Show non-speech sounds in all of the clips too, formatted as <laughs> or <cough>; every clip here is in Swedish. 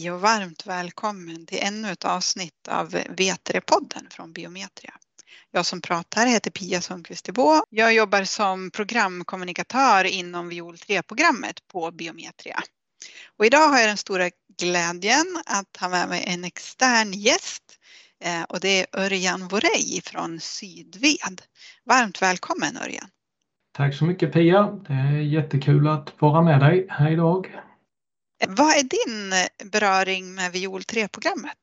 Hej och varmt välkommen till ännu ett avsnitt av Vetrepodden från Biometria. Jag som pratar heter Pia Sundqvist Bo. Jag jobbar som programkommunikatör inom Viol 3-programmet på Biometria. Och idag har jag den stora glädjen att ha med mig en extern gäst eh, och det är Örjan Vorej från Sydved. Varmt välkommen Örjan! Tack så mycket Pia! Det är jättekul att vara med dig här idag. Vad är din beröring med Viol 3-programmet?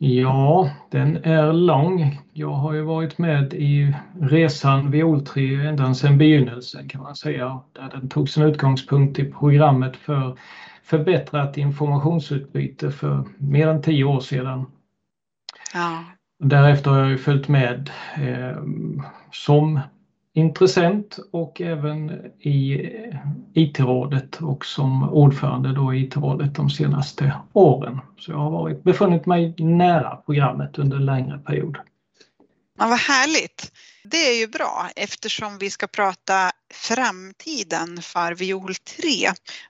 Ja, den är lång. Jag har ju varit med i resan Viol 3 ända sedan begynnelsen kan man säga. Där den tog sin utgångspunkt i programmet för förbättrat informationsutbyte för mer än tio år sedan. Ja. Därefter har jag följt med eh, som intressent och även i IT-rådet och som ordförande då i IT-rådet de senaste åren. Så jag har varit, befunnit mig nära programmet under en längre period. Ja, vad härligt! Det är ju bra eftersom vi ska prata framtiden för Viol 3.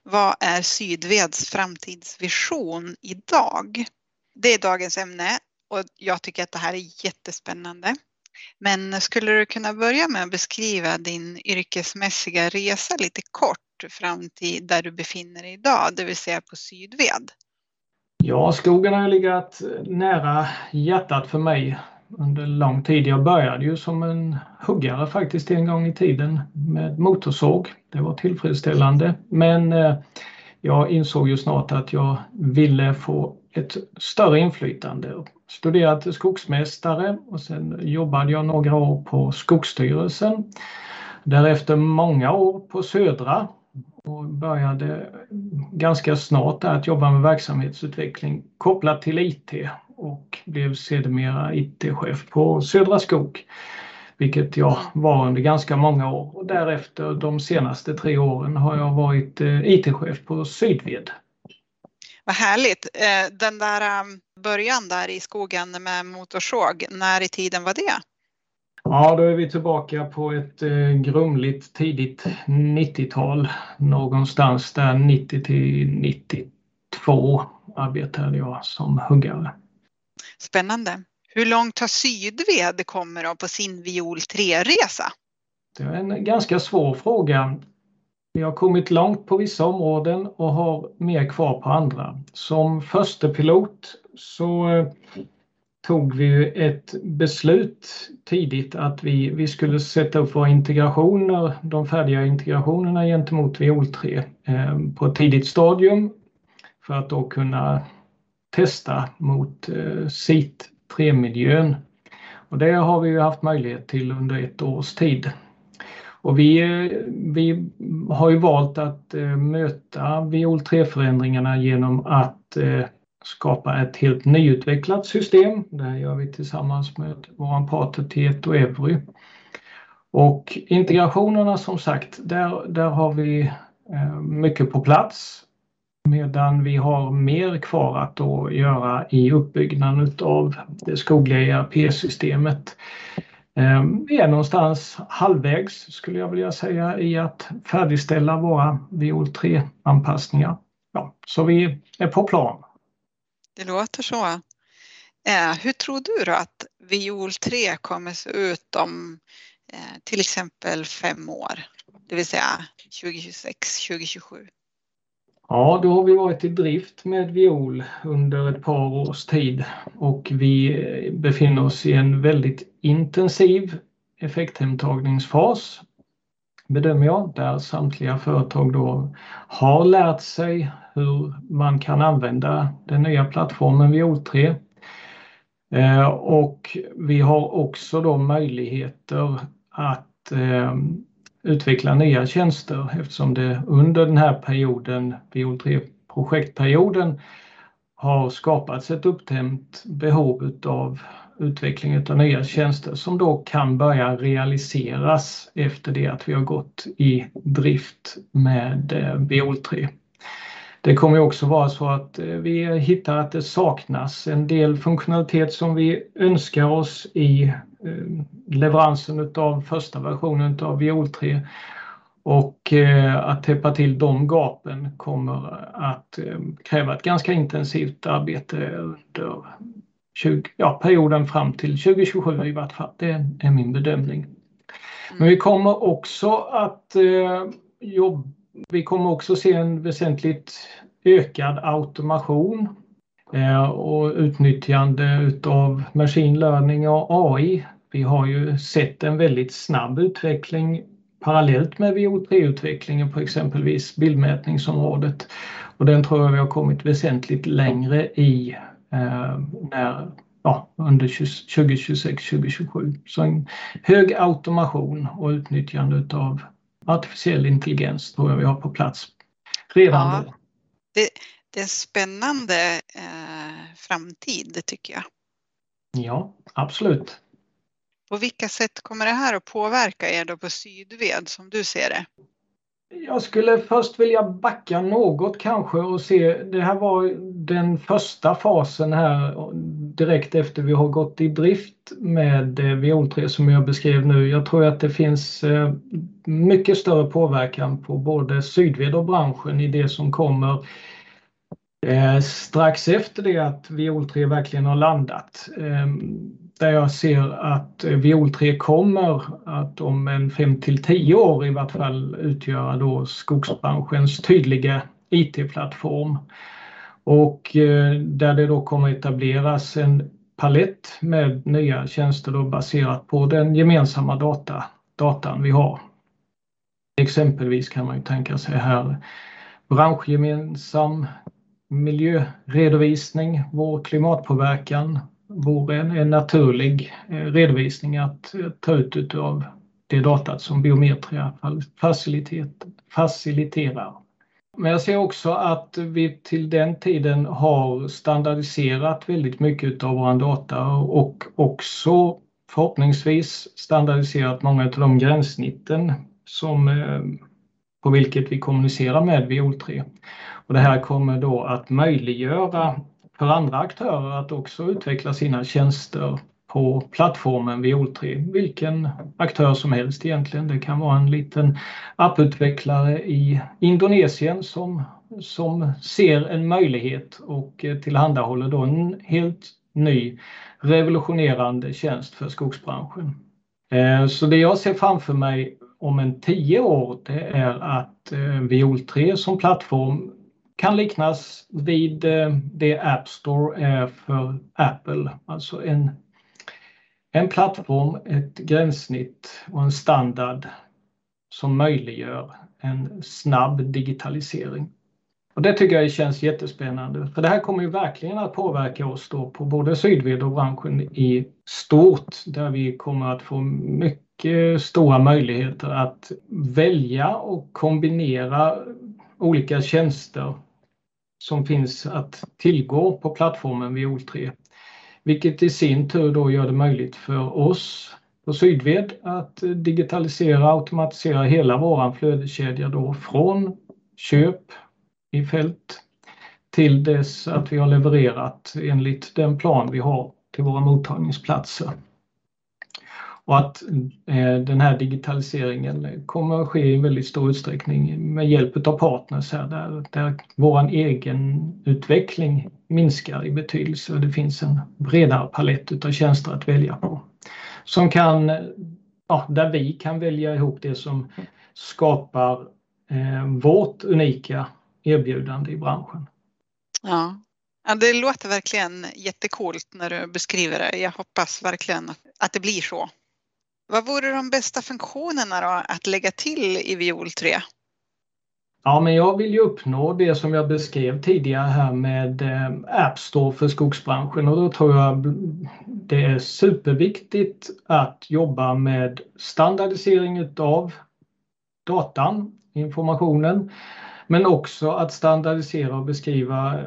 Vad är Sydveds framtidsvision idag? Det är dagens ämne och jag tycker att det här är jättespännande. Men skulle du kunna börja med att beskriva din yrkesmässiga resa lite kort fram till där du befinner dig idag, det vill säga på Sydved? Ja, skogen har legat nära hjärtat för mig under lång tid. Jag började ju som en huggare faktiskt en gång i tiden med motorsåg. Det var tillfredsställande men eh, jag insåg ju snart att jag ville få ett större inflytande studerat till skogsmästare och sen jobbade jag några år på Skogsstyrelsen. Därefter många år på Södra och började ganska snart att jobba med verksamhetsutveckling kopplat till IT och blev sedermera IT-chef på Södra Skog. Vilket jag var under ganska många år och därefter de senaste tre åren har jag varit eh, IT-chef på Sydved. Vad härligt! Eh, den där um, början där i skogen med motorsåg, när i tiden var det? Ja, då är vi tillbaka på ett eh, grumligt tidigt 90-tal. Någonstans där 90 till 92 arbetade jag som huggare. Spännande. Hur långt har Sydved kommit på sin Viol 3-resa? Det är en ganska svår fråga. Vi har kommit långt på vissa områden och har mer kvar på andra. Som första pilot så eh, tog vi ett beslut tidigt att vi, vi skulle sätta upp våra integrationer, de färdiga integrationerna gentemot Viol 3 eh, på ett tidigt stadium för att då kunna testa mot eh, SIT 3-miljön. Och det har vi haft möjlighet till under ett års tid. Och vi, vi har ju valt att eh, möta Viol 3-förändringarna genom att eh, skapa ett helt nyutvecklat system. Det här gör vi tillsammans med vår partner Tieto Evry. Och integrationerna som sagt, där, där har vi eh, mycket på plats medan vi har mer kvar att då göra i uppbyggnaden av det skogliga ERP-systemet. Ehm, vi är någonstans halvvägs skulle jag vilja säga i att färdigställa våra Viol 3-anpassningar. Ja, så vi är på plan. Det låter så. Eh, hur tror du då att Viol 3 kommer se ut om eh, till exempel fem år? Det vill säga 2026, 2027? Ja, då har vi varit i drift med viol under ett par års tid och vi befinner oss i en väldigt intensiv effekthemtagningsfas bedömer jag, där samtliga företag då har lärt sig hur man kan använda den nya plattformen Viol 3. Eh, och vi har också då möjligheter att eh, utveckla nya tjänster eftersom det under den här perioden, Viol 3 projektperioden, har skapats ett uppdämt behov av utveckling av nya tjänster som då kan börja realiseras efter det att vi har gått i drift med eh, Vol 3. Det kommer också vara så att eh, vi hittar att det saknas en del funktionalitet som vi önskar oss i eh, leveransen av första versionen av Vol 3. Och att täppa till de gapen kommer att kräva ett ganska intensivt arbete under 20, ja, perioden fram till 2027 i vart fall. Det är min bedömning. Men vi kommer också att eh, jobba, vi kommer också se en väsentligt ökad automation eh, och utnyttjande utav machine learning och AI. Vi har ju sett en väldigt snabb utveckling parallellt med VO3-utvecklingen på exempelvis bildmätningsområdet. Och den tror jag vi har kommit väsentligt längre i när, ja, under 2026-2027. Så en hög automation och utnyttjande av artificiell intelligens tror jag vi har på plats redan ja, Det, det är spännande eh, framtid, tycker jag. Ja, absolut. På vilka sätt kommer det här att påverka er då på Sydved som du ser det? Jag skulle först vilja backa något kanske och se, det här var den första fasen här direkt efter vi har gått i drift med eh, Viol3 som jag beskrev nu. Jag tror att det finns eh, mycket större påverkan på både Sydved och branschen i det som kommer eh, strax efter det att Viol3 verkligen har landat. Ehm, där jag ser att eh, Viol 3 kommer att om en 5 till 10 år i vart fall utgöra då skogsbranschens tydliga IT-plattform. Och eh, där det då kommer etableras en palett med nya tjänster då baserat på den gemensamma data, datan vi har. Exempelvis kan man ju tänka sig här branschgemensam miljöredovisning, vår klimatpåverkan, vore en, en naturlig eh, redovisning att eh, ta ut av det datat som Biometria faciliterar. Men jag ser också att vi till den tiden har standardiserat väldigt mycket av vår data och också förhoppningsvis standardiserat många av de gränssnitten som, eh, på vilket vi kommunicerar med Viol3. Och det här kommer då att möjliggöra för andra aktörer att också utveckla sina tjänster på plattformen Viol3. Vilken aktör som helst egentligen. Det kan vara en liten apputvecklare i Indonesien som, som ser en möjlighet och tillhandahåller då en helt ny revolutionerande tjänst för skogsbranschen. Eh, så det jag ser framför mig om en tio år det är att eh, Viol3 som plattform kan liknas vid eh, det App Store är för Apple, alltså en, en plattform, ett gränssnitt och en standard som möjliggör en snabb digitalisering. Och det tycker jag känns jättespännande för det här kommer ju verkligen att påverka oss då på både Sydved och branschen i stort där vi kommer att få mycket stora möjligheter att välja och kombinera olika tjänster som finns att tillgå på plattformen Viol3. Vilket i sin tur då gör det möjligt för oss på Sydved att digitalisera och automatisera hela vår flödeskedja då från köp i fält till dess att vi har levererat enligt den plan vi har till våra mottagningsplatser. Och att eh, den här digitaliseringen kommer att ske i väldigt stor utsträckning med hjälp av partners här där, där vår egen utveckling minskar i betydelse och det finns en bredare palett av tjänster att välja på. Som kan, ja, där vi kan välja ihop det som skapar eh, vårt unika erbjudande i branschen. Ja. ja, det låter verkligen jättekult när du beskriver det. Jag hoppas verkligen att det blir så. Vad vore de bästa funktionerna då att lägga till i Viol 3? Ja, men jag vill ju uppnå det som jag beskrev tidigare här med eh, App Store för skogsbranschen och då tror jag det är superviktigt att jobba med standardisering utav datan, informationen, men också att standardisera och beskriva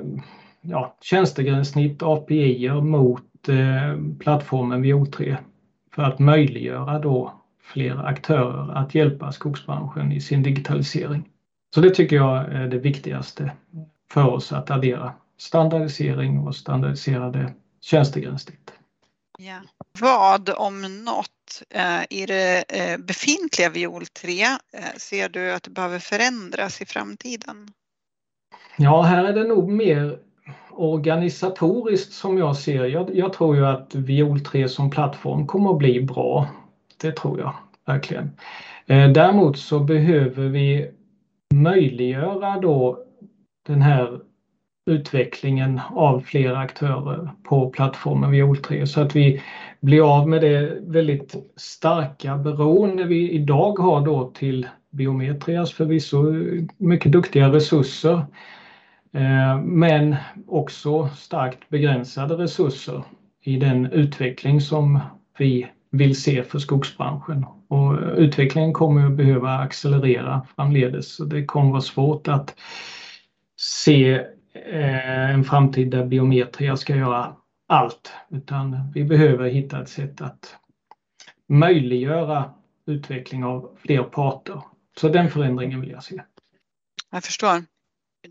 ja, tjänstegränssnitt, API mot eh, plattformen VO3 för att möjliggöra då fler aktörer att hjälpa skogsbranschen i sin digitalisering. Så det tycker jag är det viktigaste för oss att addera. Standardisering och standardiserade tjänstegränssnitt. Ja. Vad om något eh, i det eh, befintliga Viol 3 ser du att det behöver förändras i framtiden? Ja, här är det nog mer organisatoriskt som jag ser. Jag, jag tror ju att Viol 3 som plattform kommer att bli bra. Det tror jag verkligen. Eh, däremot så behöver vi möjliggöra då den här utvecklingen av fler aktörer på plattformen Viol 3 så att vi blir av med det väldigt starka beroende vi idag har då till Biometrias förvisso mycket duktiga resurser Eh, men också starkt begränsade resurser i den utveckling som vi vill se för skogsbranschen. Och utvecklingen kommer att behöva accelerera framledes så det kommer vara svårt att se eh, en framtid där biometria ska göra allt utan vi behöver hitta ett sätt att möjliggöra utveckling av fler parter. Så den förändringen vill jag se. Jag förstår.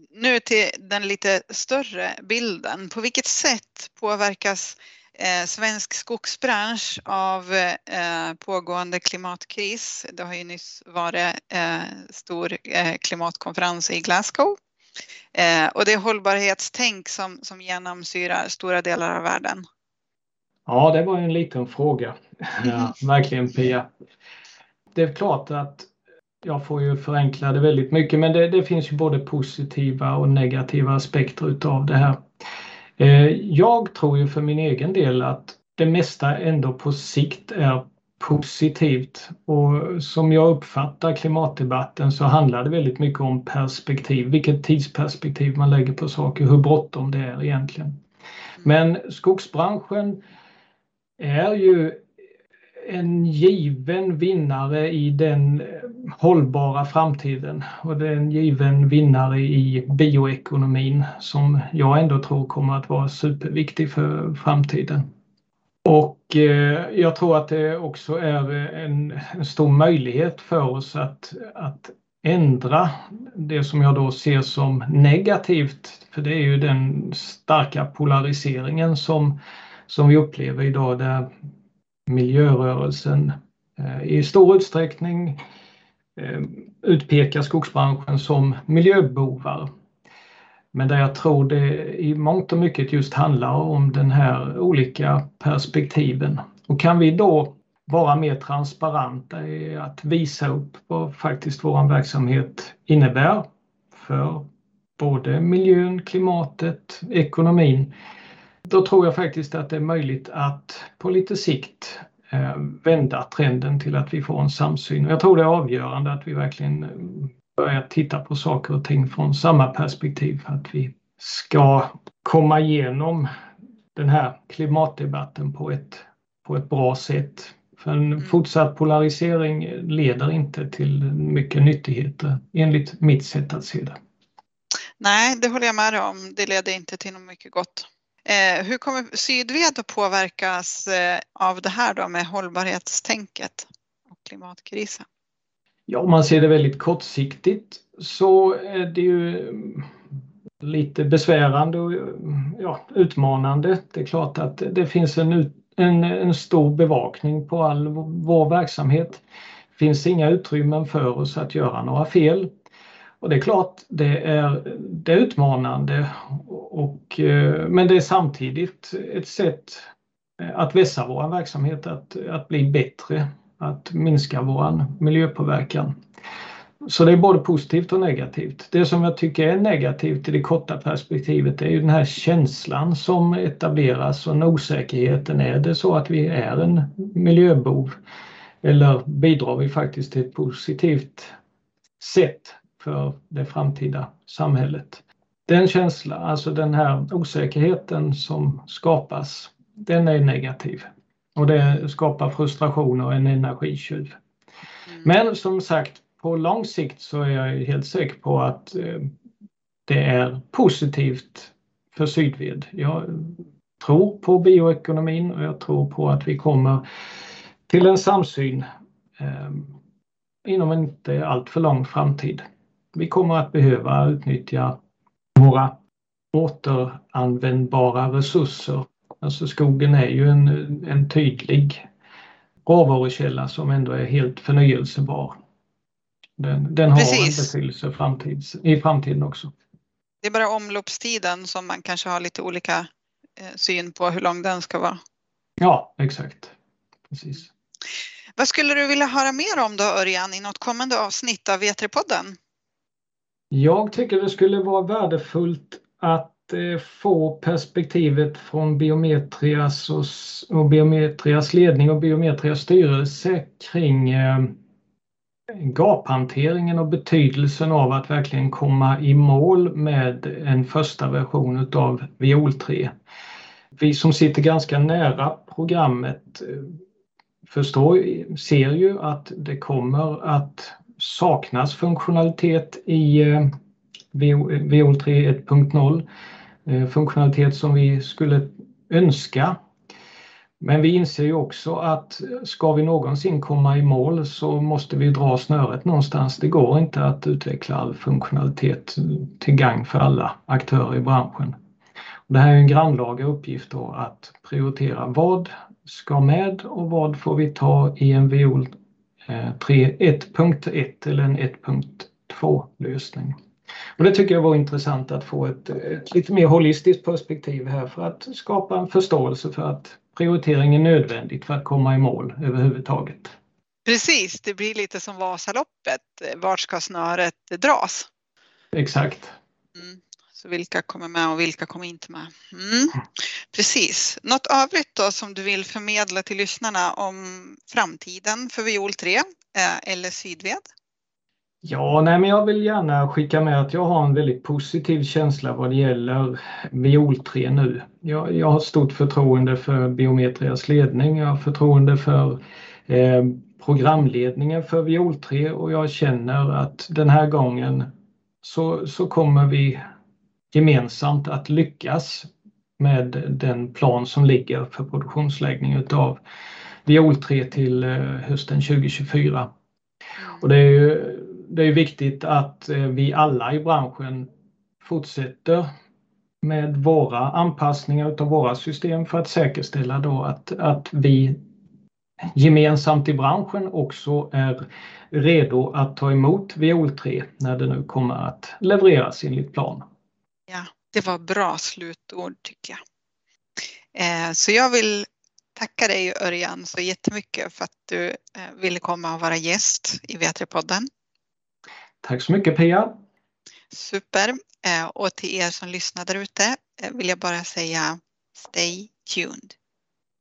Nu till den lite större bilden. På vilket sätt påverkas eh, svensk skogsbransch av eh, pågående klimatkris? Det har ju nyss varit eh, stor eh, klimatkonferens i Glasgow Eh, och det är hållbarhetstänk som, som genomsyrar stora delar av världen. Ja, det var en liten fråga. <laughs> Ja, verkligen Pia. Det är klart att jag får ju förenkla det väldigt mycket men det, det finns ju både positiva och negativa aspekter utav det här. Eh, jag tror ju för min egen del att det mesta ändå på sikt är positivt och som jag uppfattar klimatdebatten så handlar det väldigt mycket om perspektiv, vilket tidsperspektiv man lägger på saker, hur bråttom det är egentligen. Men skogsbranschen är ju en given vinnare i den eh, hållbara framtiden och det är en given vinnare i bioekonomin som jag ändå tror kommer att vara superviktig för framtiden. Och eh, jag tror att det också är en, en, stor möjlighet för oss att, att ändra det som jag då ser som negativt. För det är ju den starka polariseringen som, som vi upplever idag där miljörörelsen eh, i stor utsträckning eh, utpekar skogsbranschen som miljöbovar men där jag tror det i mångt och mycket just handlar om den här olika perspektiven. Och kan vi då vara mer transparenta i att visa upp vad faktiskt vår verksamhet innebär för både miljön, klimatet, ekonomin. Då tror jag faktiskt att det är möjligt att på lite sikt eh, vända trenden till att vi får en samsyn. Jag tror det är avgörande att vi verkligen börja titta på saker och ting från samma perspektiv. Att vi ska komma igenom den här klimatdebatten på ett, på ett bra sätt. För en mm. fortsatt polarisering leder inte till mycket nyttigheter enligt mitt sätt att se det. Nej, det håller jag med om. Det leder inte till något mycket gott. Eh, hur kommer Sydved att påverkas eh, av det här då med hållbarhetstänket och klimatkrisen? Ja, om man ser det väldigt kortsiktigt så är det ju mm, lite besvärande och ja, utmanande. Det är klart att det finns en, en, en stor bevakning på all vår verksamhet. Det finns inga utrymmen för oss att göra några fel. Och det är klart, det är, det är utmanande och, eh, men det är samtidigt ett sätt eh, att vässa vår verksamhet, att, att bli bättre att minska vår miljöpåverkan. Så det är både positivt och negativt. Det som jag tycker är negativt i det korta perspektivet är ju den här känslan som etableras och osäkerheten. Är det så att vi är en miljöbov? Eller bidrar vi faktiskt till ett positivt sätt för det framtida samhället? Den känslan, alltså den här osäkerheten som skapas, den är negativ. Och det skapar frustration och en energitjuv. Mm. Men som sagt, på lång sikt så är jag helt säker på att eh, det är positivt för Sydved. Jag tror på bioekonomin och jag tror på att vi kommer till en samsyn eh, inom en inte alltför lång framtid. Vi kommer att behöva utnyttja våra återanvändbara resurser Alltså skogen är ju en, en tydlig råvarukälla som ändå är helt förnyelsebar. Den, den har Precis. en betydelse framtids, i framtiden också. Det är bara omloppstiden som man kanske har lite olika eh, syn på hur lång den ska vara. Ja, exakt. Precis. Vad skulle du vilja höra mer om då Örjan i något kommande avsnitt av V3-podden? Jag tycker det skulle vara värdefullt att eh, få perspektivet från Biometrias och, och Biometrias ledning och Biometrias styrelse kring eh, gaphanteringen och betydelsen av att verkligen komma i mål med en första version utav Viol 3. Vi som sitter ganska nära programmet eh, förstår, ser ju att det kommer att saknas funktionalitet i eh, Viol 3 1.0. Funktionalitet som vi skulle önska men vi inser ju också att ska vi någonsin komma i mål så måste vi dra snöret någonstans. Det går inte att utveckla all funktionalitet till gang för alla aktörer i branschen. Det här är en grannlaga uppgift då att prioritera vad ska med och vad får vi ta i en VO 1.1 eller en 1.2 lösning. Och det tycker jag var intressant att få ett, ett lite mer holistiskt perspektiv här för att skapa en förståelse för att prioritering är nödvändigt för att komma i mål överhuvudtaget. Precis, det blir lite som Vasaloppet. Vart ska snöret dras? Exakt. Mm. Så vilka kommer med och vilka kommer inte med? Mm. Precis. Något övrigt då som du vill förmedla till lyssnarna om framtiden för Viol 3 eh, eller Sydved? Ja, nej, men jag vill gärna skicka med att jag har en väldigt positiv känsla vad det gäller Viol 3 nu. Jag, jag har stort förtroende för Biometrias ledning, jag har förtroende för eh, programledningen för Viol 3 och jag känner att den här gången så, så kommer vi gemensamt att lyckas med den plan som ligger för produktionsläggning utav Viol 3 till eh, hösten 2024. Och det är ju det är viktigt att eh, vi alla i branschen fortsätter med våra anpassningar av våra system för att säkerställa då att, att vi gemensamt i branschen också är redo att ta emot Viol 3 när det nu kommer att levereras enligt plan. Ja, det var bra slutord tycker jag. Eh, så jag vill tacka dig Örjan så jättemycket för att du eh, ville komma och vara gäst i V3-podden. Tack så mycket Pia. Super. Eh, och till er som lyssnar där ute eh, vill jag bara säga Stay tuned.